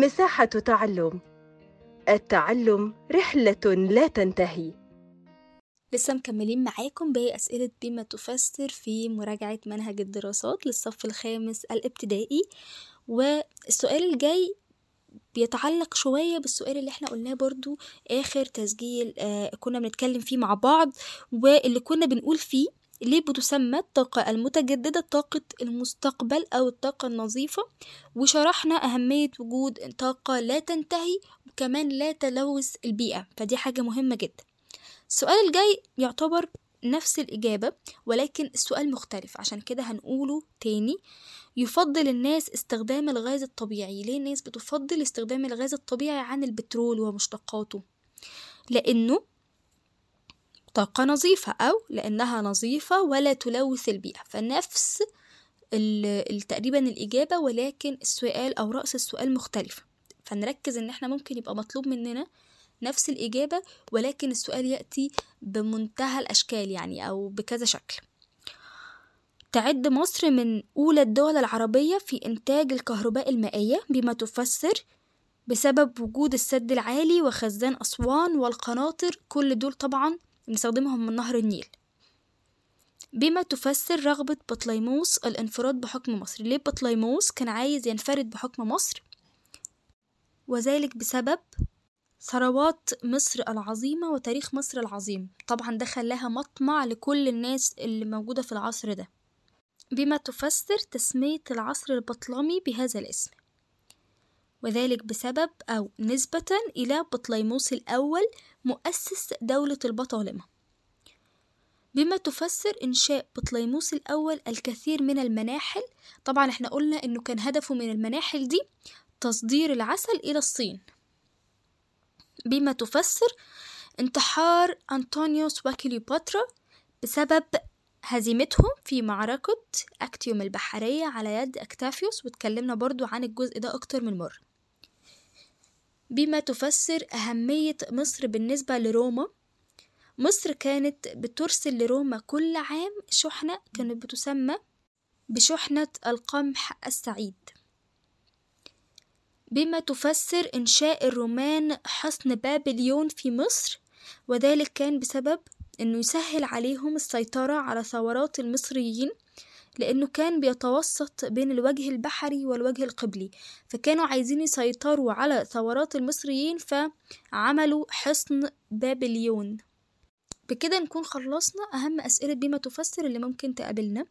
مساحة تعلم. التعلم رحلة لا تنتهي. لسه مكملين معاكم باقي أسئلة بما تفسر في مراجعة منهج الدراسات للصف الخامس الابتدائي. والسؤال الجاي بيتعلق شوية بالسؤال اللي إحنا قلناه برضو آخر تسجيل آه كنا بنتكلم فيه مع بعض واللي كنا بنقول فيه ليه بتسمى الطاقة المتجددة طاقة المستقبل أو الطاقة النظيفة. وشرحنا أهمية وجود طاقة لا تنتهي وكمان لا تلوث البيئة فدي حاجة مهمة جدا. السؤال الجاي يعتبر نفس الإجابة ولكن السؤال مختلف عشان كده هنقوله تاني. يفضل الناس استخدام الغاز الطبيعي. ليه الناس بتفضل استخدام الغاز الطبيعي عن البترول ومشتقاته؟ لأنه طاقة نظيفة أو لأنها نظيفة ولا تلوث البيئة. فنفس تقريبا الإجابة ولكن السؤال أو رأس السؤال مختلف فنركز إن إحنا ممكن يبقى مطلوب مننا نفس الإجابة ولكن السؤال يأتي بمنتهى الأشكال يعني أو بكذا شكل. تعد مصر من أولى الدول العربية في إنتاج الكهرباء المائية بما تفسر بسبب وجود السد العالي وخزان أسوان والقناطر كل دول طبعا بنستخدمهم من نهر النيل. بما تفسر رغبة بطليموس الانفراد بحكم مصر. ليه بطليموس كان عايز ينفرد بحكم مصر؟ وذلك بسبب ثروات مصر العظيمة وتاريخ مصر العظيم. طبعا ده خلاها مطمع لكل الناس اللي موجودة في العصر ده. بما تفسر تسمية العصر البطلمي بهذا الاسم. وذلك بسبب أو نسبة إلى بطليموس الأول مؤسس دولة البطالمة. بما تفسر إنشاء بطليموس الأول الكثير من المناحل طبعا إحنا قلنا إنه كان هدفه من المناحل دي تصدير العسل إلى الصين. بما تفسر انتحار أنطونيوس وكليوباترا بسبب هزيمتهم في معركة أكتيوم البحرية على يد أكتافيوس واتكلمنا برضو عن الجزء ده أكتر من مرة. بما تفسر أهمية مصر بالنسبة لروما مصر كانت بترسل لروما كل عام شحنة كانت بتسمى بشحنة القمح السعيد. بما تفسر إنشاء الرومان حصن بابليون في مصر وذلك كان بسبب إنه يسهل عليهم السيطرة على ثورات المصريين لأنه كان بيتوسط بين الوجه البحري والوجه القبلي. فكانوا عايزين يسيطروا على ثورات المصريين فعملوا حصن بابليون. بكده نكون خلصنا أهم أسئلة بما تفسر اللي ممكن تقابلنا.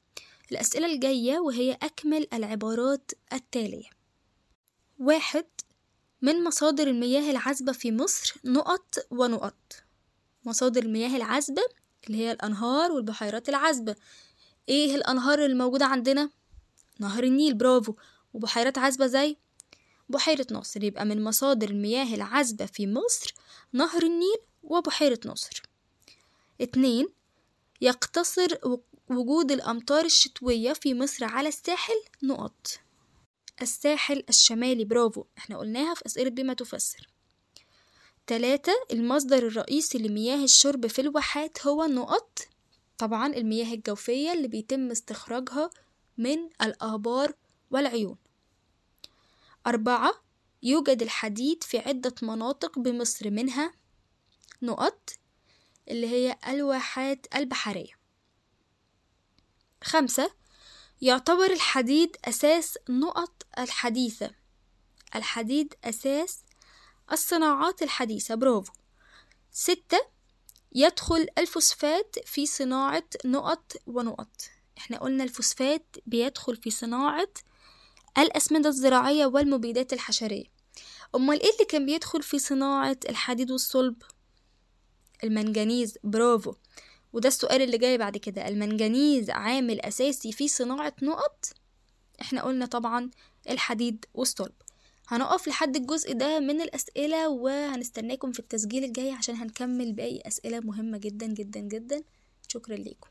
الأسئلة الجاية وهي أكمل العبارات التالية. واحد من مصادر المياه العذبة في مصر نقط ونقط؟ مصادر المياه العذبة اللي هي الأنهار والبحيرات العذبة. إيه الأنهار الموجودة عندنا؟ نهر النيل برافو. وبحيرات عذبة زي بحيرة ناصر يبقى من مصادر المياه العذبة في مصر نهر النيل وبحيرة ناصر اتنين يقتصر وجود الأمطار الشتوية في مصر على الساحل. نقط. الساحل الشمالي برافو. إحنا قلناها في أسئلة بما تفسر. تلاتة المصدر الرئيسي لمياه الشرب في الواحات هو نقط طبعا المياه الجوفية اللي بيتم استخراجها من الآبار والعيون. أربعة يوجد الحديد في عدة مناطق بمصر منها نقط اللي هي الواحات البحرية. خمسة يعتبر الحديد أساس نقط الحديثة. الحديد أساس الصناعات الحديثة برافو. ستة يدخل الفوسفات في صناعة نقط ونقط. إحنا قلنا الفوسفات بيدخل في صناعة الأسمدة الزراعية والمبيدات الحشرية. أمال إيه اللي كان بيدخل في صناعة الحديد والصلب؟ المنجنيز برافو. وده السؤال اللي جاي بعد كده. المنجنيز عامل أساسي في صناعة نقط؟ إحنا قلنا طبعا الحديد والصلب. هنقف لحد الجزء ده من الأسئلة وهنستناكم في التسجيل الجاي عشان هنكمل باقي أسئلة مهمة جدا جدا جدا. شكرا ليكم.